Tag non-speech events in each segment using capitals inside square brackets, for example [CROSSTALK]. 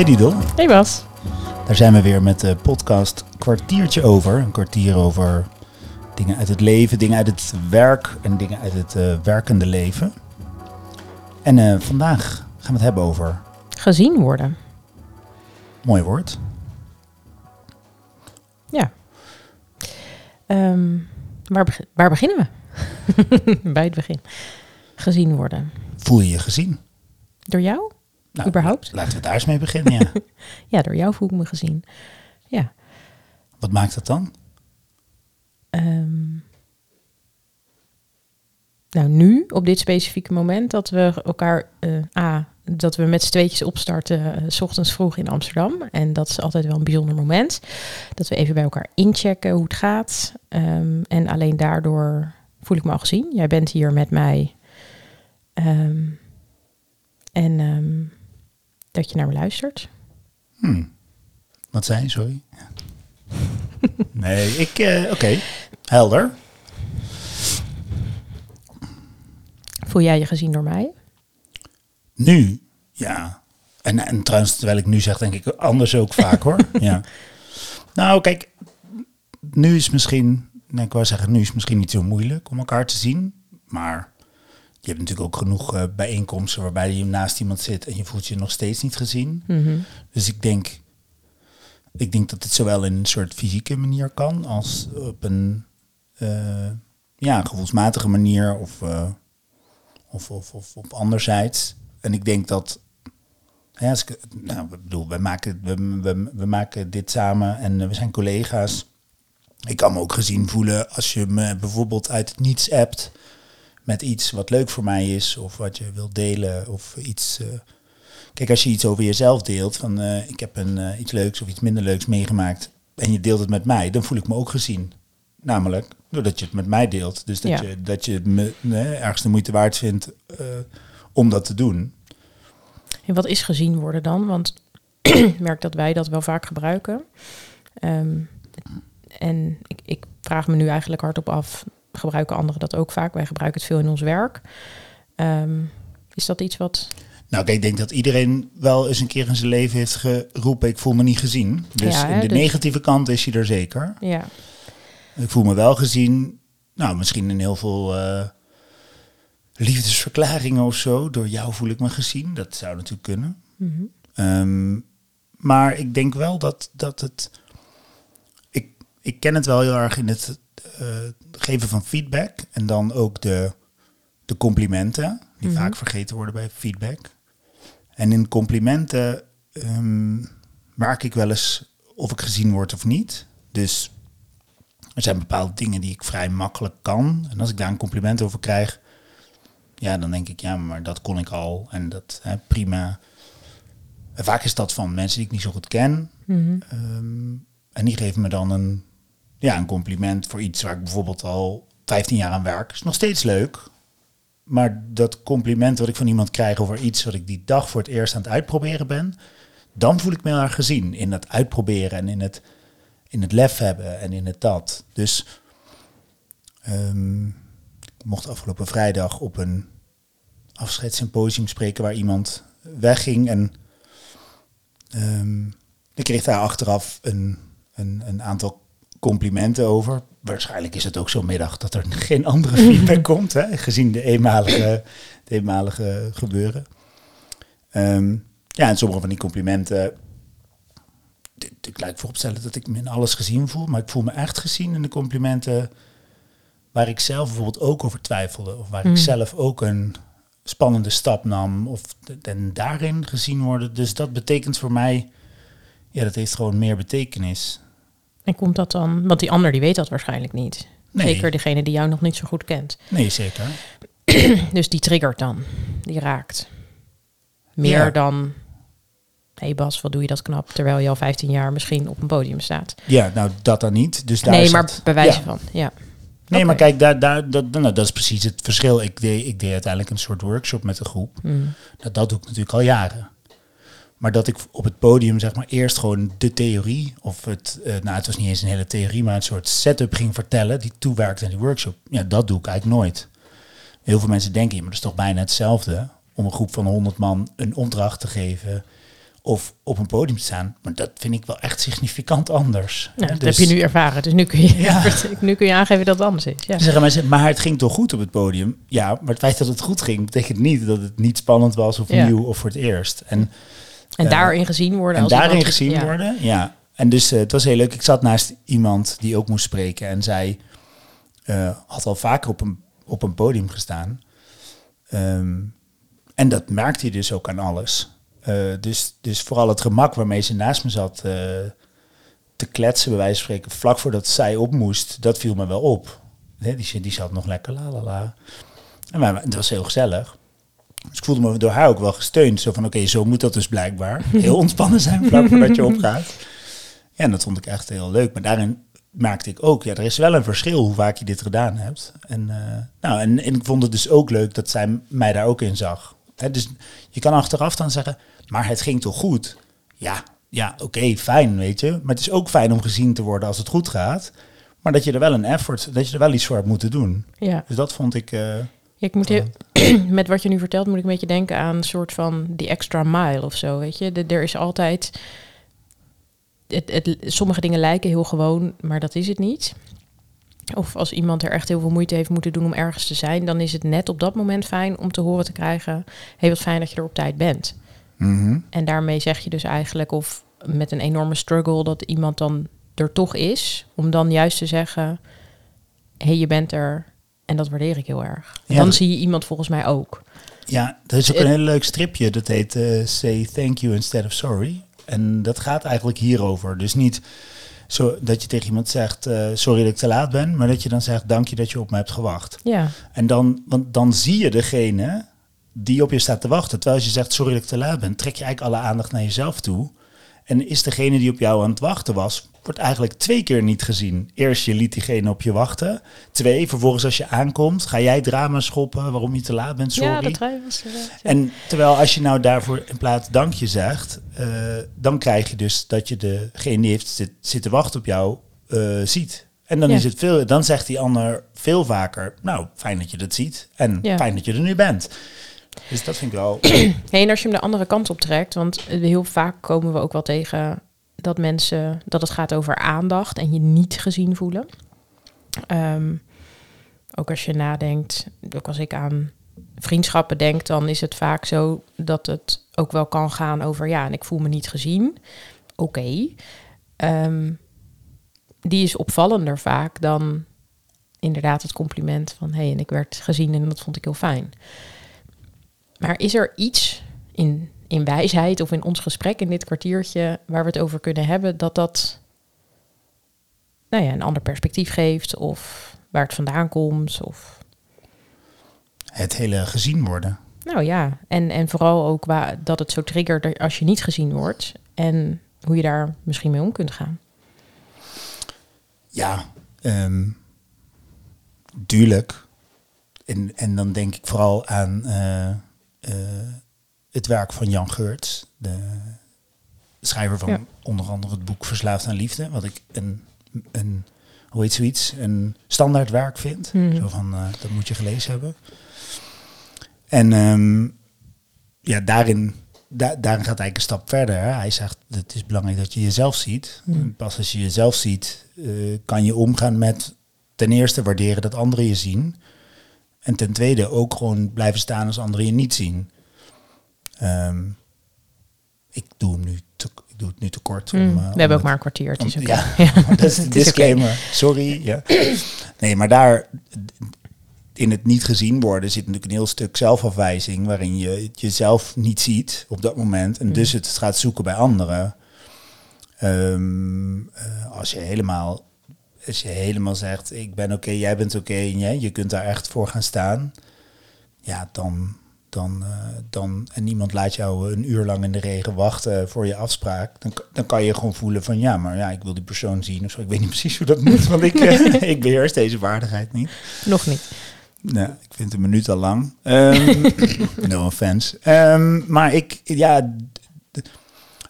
Hey Didel, Hey Bas. daar zijn we weer met de podcast Kwartiertje Over. Een kwartier over dingen uit het leven, dingen uit het werk en dingen uit het eh, werkende leven. En eh, vandaag gaan we het hebben over, Gezien worden. mooi woord, Ja. Ehm, waar, beg- waar beginnen we? [LAUGHS] Bij het begin. Gezien worden. voel je je gezien? Door jou? Nou, Überhaupt? Laten we daar eens mee beginnen, ja. [LAUGHS] Ja, door jou voel ik me gezien. Ja. Wat maakt dat dan? Ehm, nou, nu, op dit specifieke moment, dat we elkaar... eh, A, dat we met z'n tweetjes opstarten, eh, s ochtends vroeg in Amsterdam. En dat is altijd wel een bijzonder moment. Dat we even bij elkaar inchecken hoe het gaat. Ehm, en alleen daardoor voel ik me al gezien. Jij bent hier met mij. Ehm, en dat je naar me luistert. Hmm. Wat zei je, sorry? [LAUGHS] nee, ik, eh, oké, helder. Voel jij je gezien door mij? Nu, ja. En, en trouwens, terwijl ik nu zeg, denk ik anders ook vaak hoor. [LAUGHS] Ja. Nou, kijk, nu is misschien, nee, ik wou zeggen, nu is misschien niet zo moeilijk om elkaar te zien. Maar je hebt natuurlijk ook genoeg eh, bijeenkomsten waarbij je naast iemand zit en je voelt je nog steeds niet gezien. Mhm. Dus ik denk, ik denk dat het zowel in een soort fysieke manier kan als op een eh, ja, gevoelsmatige manier of, eh, of, of, of op anderzijds. En ik denk dat, ja, als ik, nou, ik bedoel, we maken, we, we, we maken dit samen en we zijn collega's. Ik kan me ook gezien voelen als je me bijvoorbeeld uit het niets appt met iets wat leuk voor mij is of wat je wilt delen of iets. eh, Kijk, als je iets over jezelf deelt, van eh, ik heb een, eh, iets leuks of iets minder leuks meegemaakt en je deelt het met mij, dan voel ik me ook gezien. Namelijk doordat je het met mij deelt. Dus dat Ja. je, dat je me nee, ergens de moeite waard vindt om dat te doen. En wat is gezien worden dan? Want [CLEARS THROAT] ik merk dat wij dat wel vaak gebruiken. Ehm, en ik, ik vraag me nu eigenlijk hardop af, gebruiken anderen dat ook vaak? Wij gebruiken het veel in ons werk. Ehm, is dat iets wat... Nou, ik denk dat iedereen wel eens een keer in zijn leven heeft geroepen, ik voel me niet gezien. Dus Ja, hè, in de dus- negatieve kant is hij er zeker. Ja, Ik voel me wel gezien, nou, misschien in heel veel eh, liefdesverklaringen of zo. Door jou voel ik me gezien. Dat zou natuurlijk kunnen. Mhm. Ehm, maar ik denk wel dat, dat het. Ik, ik ken het wel heel erg in het geven van feedback. En dan ook de, de complimenten, die Mhm. vaak vergeten worden bij feedback. En in complimenten ehm, merk ik wel eens of ik gezien word of niet. Dus er zijn bepaalde dingen die ik vrij makkelijk kan. En als ik daar een compliment over krijg, ja, dan denk ik, ja, maar dat kon ik al. En dat hè, prima. En vaak is dat van mensen die ik niet zo goed ken. Mhm. Ehm, en die geven me dan een, ja, een compliment voor iets waar ik bijvoorbeeld al 15 jaar aan werk. Is nog steeds leuk. Maar dat compliment wat ik van iemand krijg over iets wat ik die dag voor het eerst aan het uitproberen ben, dan voel ik me heel gezien in het uitproberen en in het, in het lef hebben en in het dat. Dus ehm, ik mocht afgelopen vrijdag op een afscheidssymposium spreken waar iemand wegging en Ehm, ik kreeg daar achteraf een, een, een aantal complimenten over. Waarschijnlijk is het ook zo'n middag dat er [LAUGHS] geen andere feedback komt, hè, gezien de eenmalige, de eenmalige gebeuren. Ehm, ja, en sommige van die complimenten. Ik lijkt vooropstellen dat ik me in alles gezien voel, maar ik voel me echt gezien in de complimenten waar ik zelf bijvoorbeeld ook over twijfelde. Of waar Mm. ik zelf ook een spannende stap nam. Of en daarin gezien worden. Dus dat betekent voor mij, ja, dat heeft gewoon meer betekenis. En komt dat dan... Want die ander die weet dat waarschijnlijk niet. Nee. Zeker degene die jou nog niet zo goed kent. Nee, zeker. [CLEARS THROAT] Dus die triggert dan. Die raakt. Meer Ja. dan... Hé hey Bas, wat doe je dat knap? Terwijl je al 15 jaar misschien op een podium staat. Ja, nou dat dan niet. Dus daar nee, is maar het- bij wijze ja. van. Ja. Nee, maar kijk, daar, daar, dat, nou, dat is precies het verschil. Ik deed, ik deed uiteindelijk een soort workshop met een groep. Mm. Nou, dat doe ik natuurlijk al jaren. Maar dat ik op het podium zeg maar eerst gewoon de theorie, of het, eh, nou het was niet eens een hele theorie, maar een soort setup ging vertellen die toewerkt aan die workshop. Ja, dat doe ik eigenlijk nooit. Heel veel mensen denken, ja, maar dat is toch bijna hetzelfde om een groep van 100 man een opdracht te geven of op een podium te staan. Maar dat vind ik wel echt significant anders. Nou, dat heb je nu ervaren, dus nu kun je, Ja. [LAUGHS] nu kun je aangeven dat het anders is. Ja. Zeggen mensen, maar het ging toch goed op het podium? Ja, maar het feit dat het goed ging, betekent niet dat het niet spannend was of Ja. nieuw of voor het eerst. En, En Ja. daarin gezien worden. en als daarin iemand- gezien ja. worden, ja. En dus eh, het was heel leuk. Ik zat naast iemand die ook moest spreken en zij eh, had al vaker op een, op een podium gestaan. Ehm, en dat merkte je dus ook aan alles. Eh, dus, dus vooral het gemak waarmee ze naast me zat eh, te kletsen, bij wijze van spreken, vlak voordat zij op moest, dat viel me wel op. Die, die zat nog lekker la la la. En maar, het was heel gezellig. Dus ik voelde me door haar ook wel gesteund. Zo van, oké, zo moet dat dus blijkbaar. [LAUGHS] Heel ontspannen zijn vlak voordat je [LAUGHS] opgaat. Ja, en dat vond ik echt heel leuk. Maar daarin merkte ik ook, ja, er is wel een verschil hoe vaak je dit gedaan hebt. En, eh, nou, en, en ik vond het dus ook leuk dat zij mij daar ook in zag. Dus je kan achteraf dan zeggen, maar het ging toch goed? Ja, ja oké, fijn, weet je. Maar het is ook fijn om gezien te worden als het goed gaat. Maar dat je er wel een effort, dat je er wel iets voor hebt moeten doen. Ja. Dus dat vond ik... eh, Ja, ik moet [CLEARS THROAT] met wat je nu vertelt, moet ik een beetje denken aan een soort van die extra mile of zo. Weet je, De- er is altijd. Het, het, sommige dingen lijken heel gewoon, maar dat is het niet. Of als iemand er echt heel veel moeite heeft moeten doen om ergens te zijn, dan is het net op dat moment fijn om te horen te krijgen: hey, wat fijn dat je er op tijd bent. mhm. En daarmee zeg je dus eigenlijk, of met een enorme struggle, dat iemand dan er toch is, om dan juist te zeggen: hé, hey, je bent er. En dat waardeer ik heel erg. Ja, dan zie je iemand volgens mij ook. Ja, er is ook Het- een heel leuk stripje. Dat heet eh, Say Thank You Instead of Sorry. En dat gaat eigenlijk hierover. Dus niet zo dat je tegen iemand zegt, eh, sorry dat ik te laat ben. Maar dat je dan zegt, dank je dat je op me hebt gewacht. Ja, En dan, want dan zie je degene die op je staat te wachten. Terwijl als je zegt, sorry dat ik te laat ben, trek je eigenlijk alle aandacht naar jezelf toe. En is degene die op jou aan het wachten was, wordt eigenlijk twee keer niet gezien. Eerst, je liet diegene op je wachten. Twee, vervolgens als je aankomt, ga jij drama schoppen waarom je te laat bent, sorry. ja dat was wel. Ja. En terwijl als je nou daarvoor in plaats dankje zegt, eh, dan krijg je dus dat je degene die heeft zit, zitten wachten op jou eh, ziet. En dan Ja. is het veel, dan zegt die ander veel vaker, nou fijn dat je dat ziet en Ja. fijn dat je er nu bent. Dus dat vind ik wel. [CLEARS THROAT] Hey, en als je hem de andere kant op trekt, want heel vaak komen we ook wel tegen dat mensen, dat het gaat over aandacht en je niet gezien voelen. Ehm, ook als je nadenkt, ook als ik aan vriendschappen denk, dan is het vaak zo dat het ook wel kan gaan over, ja, en ik voel me niet gezien. Oké. Ehm, die is opvallender vaak dan inderdaad het compliment van, hé, hey, en ik werd gezien en dat vond ik heel fijn. Maar is er iets in, in wijsheid of in ons gesprek in dit kwartiertje waar we het over kunnen hebben, dat dat nou ja, een ander perspectief geeft of waar het vandaan komt? Of, Het hele gezien worden. nou ja, en, en vooral ook waar, dat het zo triggert als je niet gezien wordt en hoe je daar misschien mee om kunt gaan. Ja, ehm duidelijk. En, en dan denk ik vooral aan eh, eh, het werk van Jan Geurts, de schrijver van Ja. onder andere het boek Verslaafd aan Liefde, wat ik een, een hoe heet zoiets, een standaard werk vind. Mhm. Zo van, eh, dat moet je gelezen hebben. En ehm, ja, daarin, da daarin gaat hij eigenlijk een stap verder. Hè. Hij zegt, het is belangrijk dat je jezelf ziet. Mhm. Pas als je jezelf ziet, eh, kan je omgaan met ten eerste waarderen dat anderen je zien. En ten tweede ook gewoon blijven staan als anderen je niet zien. Ehm, ik doe hem nu te, ik doe het nu te kort. Om, Mm, eh, we om hebben ook maar een kwartier. Om- oké. ja, [LAUGHS] [LAUGHS] Ja. dat is een disclaimer. Sorry. Ja. Nee, maar daar in het niet gezien worden zit natuurlijk een heel stuk zelfafwijzing, waarin je het jezelf niet ziet op dat moment en Mm. dus het gaat zoeken bij anderen. Ehm, eh, als je helemaal, als je helemaal zegt, ik ben oké, jij bent oké en jij, je kunt daar echt voor gaan staan, ja, dan, dan, eh, dan en niemand laat jou een uur lang in de regen wachten voor je afspraak, dan, dan kan je gewoon voelen van ja, maar ja, ik wil die persoon zien of zo. Ik weet niet [LAUGHS] precies hoe dat moet, want ik, eh, [LAUGHS] [LAUGHS] ik beheers deze waardigheid niet. Nog niet. Nou, ik vind een minuut al lang. Ehm, no offense. Ehm, maar ik, ja,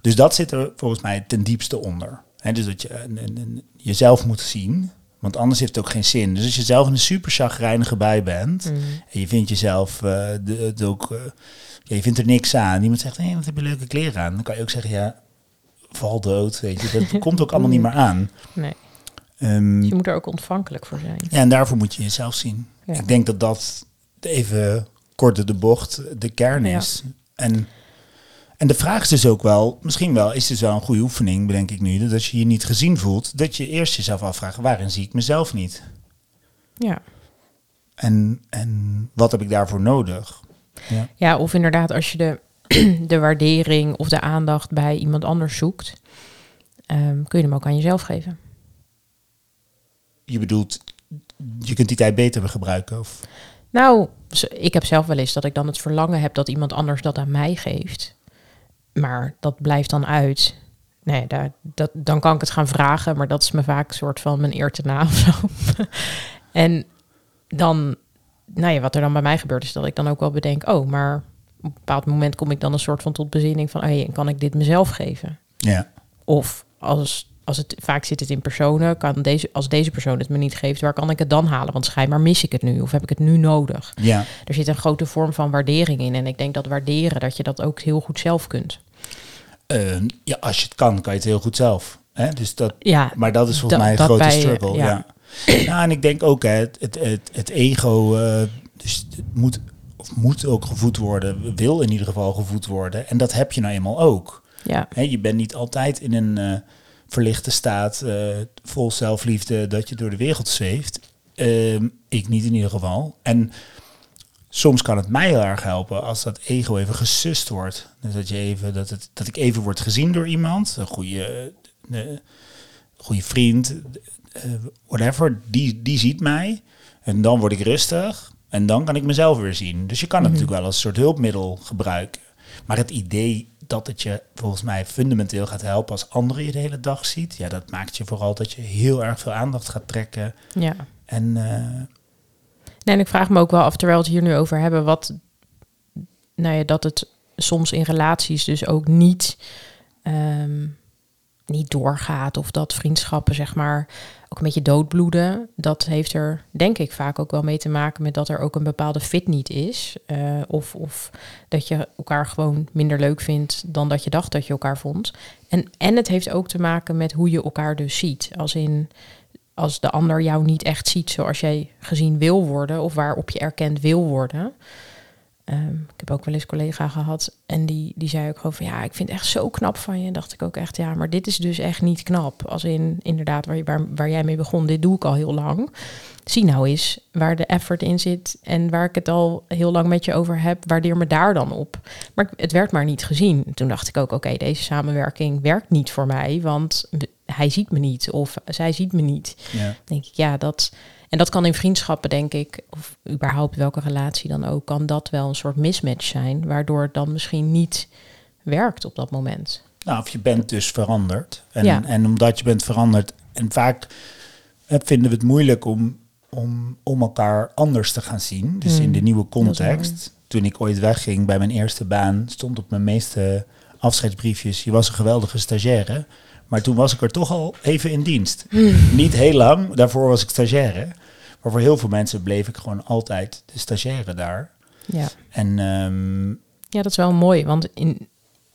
dus dat zit er volgens mij ten diepste onder. Hè, dus dat je jezelf moet zien. Want anders heeft het ook geen zin. Dus als je zelf in een super chagrijnige bui bent... Mm. en je vindt jezelf eh, de, het ook... eh, ja, je vindt er niks aan. Iemand zegt, hé, hey, wat heb je leuke kleren aan? Dan kan je ook zeggen, ja, val dood, weet je. Dat [LAUGHS] komt ook allemaal niet meer aan. Nee. Ehm, Dus je moet er ook ontvankelijk voor zijn. ja, en daarvoor moet je jezelf zien. Ja. Ik denk dat dat even korter de bocht de kern Ja. is. En, en de vraag is dus ook wel, misschien wel, is dus wel een goede oefening, bedenk ik nu, dat als je je niet gezien voelt, dat je eerst jezelf afvraagt, waarin zie ik mezelf niet? Ja. En, en wat heb ik daarvoor nodig? Ja. ja, of inderdaad als je de, [CLEARS THROAT] de waardering of de aandacht bij iemand anders zoekt, ehm, kun je hem ook aan jezelf geven. Je bedoelt, je kunt die tijd beter gebruiken? Of? Nou, ik heb zelf wel eens dat ik dan het verlangen heb dat iemand anders dat aan mij geeft. Maar dat blijft dan uit. Nee, daar, dat, dan kan ik het gaan vragen, maar dat is me vaak een soort van mijn eer te na of zo. [LAUGHS] en dan, nou ja, wat er dan bij mij gebeurt, is dat ik dan ook wel bedenk, oh, maar op een bepaald moment kom ik dan een soort van tot bezinning van, hey, kan ik dit mezelf geven? Ja. Of als, als het vaak zit het in personen, kan deze, als deze persoon het me niet geeft, waar kan ik het dan halen? Want schijnbaar mis ik het nu of heb ik het nu nodig? Ja. Er zit een grote vorm van waardering in. En ik denk dat waarderen, dat je dat ook heel goed zelf kunt. Eh, ja, als je het kan, kan je het heel goed zelf. Hè? Dus dat, Ja, Maar dat is volgens mij een grote bij, struggle. ja. Ja. Ja. en ik denk ook, hè, het, het, het, het ego eh, dus het moet, of moet ook gevoed worden, wil in ieder geval gevoed worden. En dat heb je nou eenmaal ook. ja, Hè, je bent niet altijd in een eh, verlichte staat, eh, vol zelfliefde, dat je door de wereld zweeft. Ehm, ik niet in ieder geval. En soms kan het mij heel erg helpen als dat ego even gesust wordt. Dus dat, je even, dat, het, dat ik even word gezien door iemand, een goede, eh, goede vriend, eh, whatever, die, die ziet mij. En dan word ik rustig en dan kan ik mezelf weer zien. Dus je kan het natuurlijk wel als een soort hulpmiddel gebruiken. Maar het idee dat het je volgens mij fundamenteel gaat helpen als anderen je de hele dag ziet, ja, dat maakt je vooral dat je heel erg veel aandacht gaat trekken. ja. En eh, Nee, en ik vraag me ook wel af, terwijl we het hier nu over hebben, wat, nou ja, dat het soms in relaties dus ook niet, ehm, niet doorgaat. Of dat vriendschappen, zeg maar, ook een beetje doodbloeden. Dat heeft er, denk ik, vaak ook wel mee te maken met dat er ook een bepaalde fit niet is. Eh, of, of dat je elkaar gewoon minder leuk vindt dan dat je dacht dat je elkaar vond. En, en het heeft ook te maken met hoe je elkaar dus ziet. Als in, als de ander jou niet echt ziet zoals jij gezien wil worden of waarop je erkend wil worden. Ehm, ik heb ook wel eens een collega gehad en die, die zei ook gewoon van ja, ik vind het echt zo knap van je. Dacht ik ook echt, ja, maar dit is dus echt niet knap. Als in inderdaad waar, je- waar, waar jij mee begon, dit doe ik al heel lang. Zie nou eens waar de effort in zit en waar ik het al heel lang met je over heb, waardeer me daar dan op. Maar het werd maar niet gezien. Toen dacht ik ook, oké, deze samenwerking werkt niet voor mij, want hij ziet me niet of zij ziet me niet ja. denk ik, ja, dat. En dat kan in vriendschappen, denk ik, of überhaupt welke relatie dan ook, kan dat wel een soort mismatch zijn, waardoor het dan misschien niet werkt op dat moment. Nou, of je bent dus veranderd. En, Ja. en omdat je bent veranderd. En vaak eh, vinden we het moeilijk om, om, om elkaar anders te gaan zien. Dus Hmm, in de nieuwe context. Toen ik ooit wegging bij mijn eerste baan, stond op mijn meeste afscheidsbriefjes: Je was een geweldige stagiaire. Maar toen was ik er toch al even in dienst. Hmm. Niet heel lang, daarvoor was ik stagiaire. Maar voor heel veel mensen bleef ik gewoon altijd de stagiaire daar. Ja, En ehm, ja dat is wel mooi, want in,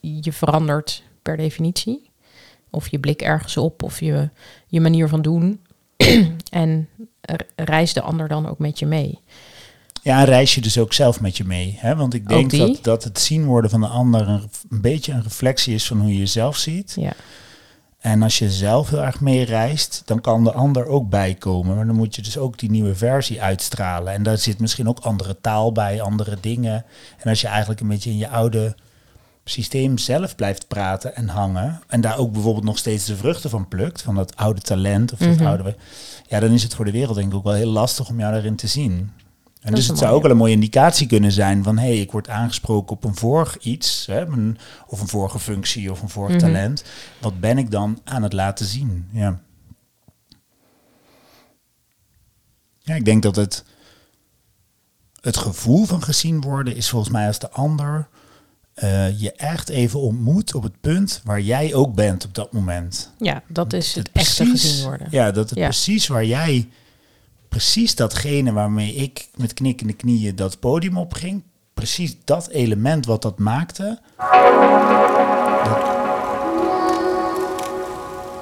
je verandert per definitie. Of je blik ergens op, of je, je manier van doen. [CLEARS THROAT] en r- reist de ander dan ook met je mee. Ja, reis je dus ook zelf met je mee. Hè? Want ik denk dat, dat het zien worden van de ander een, een beetje een reflectie is van hoe je jezelf ziet. Ja, En als je zelf heel erg mee reist, dan kan de ander ook bijkomen. Maar dan moet je dus ook die nieuwe versie uitstralen. En daar zit misschien ook andere taal bij, andere dingen. En als je eigenlijk een beetje in je oude systeem zelf blijft praten en hangen. En daar ook bijvoorbeeld nog steeds de vruchten van plukt, van dat oude talent of dat Mhm. oude. Ja, dan is het voor de wereld denk ik ook wel heel lastig om jou daarin te zien. En dus het zou ook wel een mooie indicatie kunnen zijn van hé, hey, ik word aangesproken op een vorig iets, hè, een- of een vorige functie of een vorig Mhm. talent. Wat ben ik dan aan het laten zien? Ja. Ja, ik denk dat het, het gevoel van gezien worden is volgens mij als de ander eh, je echt even ontmoet op het punt waar jij ook bent op dat moment. Ja, dat is het, Het echte gezien worden. Ja, dat het Ja. precies waar jij, precies datgene waarmee ik met knikkende knieën dat podium opging, precies dat element wat dat maakte, dat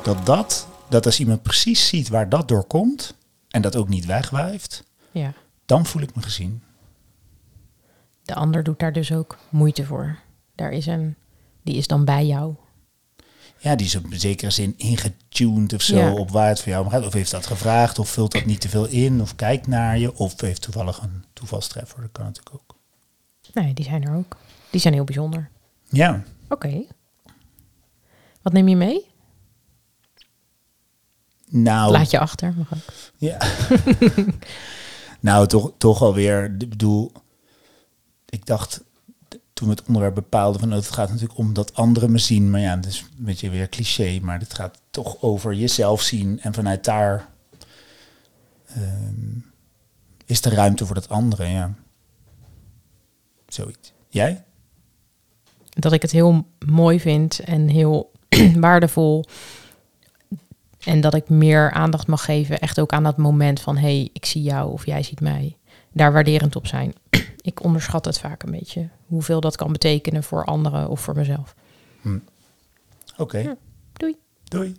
dat, dat, dat als iemand precies ziet waar dat door komt en dat ook niet wegwijft, Ja. dan voel ik me gezien. De ander doet daar dus ook moeite voor. Daar is een, die is dan bij jou. Ja, die is op zekere zin ingetuned of zo Ja. op waar het voor jou om gaat. Of heeft dat gevraagd, of vult dat niet te veel in, of kijkt naar je, of heeft toevallig een toevalstreffer. Dat kan natuurlijk ook. Nee, die zijn er ook. Die zijn heel bijzonder. Ja, Oké. Wat neem je mee? nou, Laat je achter. Mag ook. ja. [LAUGHS] nou toch, toch alweer, ik bedoel, ik dacht toen we het onderwerp bepaalden van oh, het gaat natuurlijk om dat anderen me zien. Maar ja, dat is een beetje weer cliché, maar het gaat toch over jezelf zien en vanuit daar ehm, is er ruimte voor dat andere, ja. Zoiets. Jij? Dat ik het heel mooi vind en heel [CLEARS THROAT] waardevol. En dat ik meer aandacht mag geven, echt ook aan dat moment van... hé, hey, ik zie jou of jij ziet mij. Daar waarderend op zijn. [CLEARS THROAT] ik onderschat het vaak een beetje. Hoeveel dat kan betekenen voor anderen of voor mezelf. Oké, Ja. Doei. doei.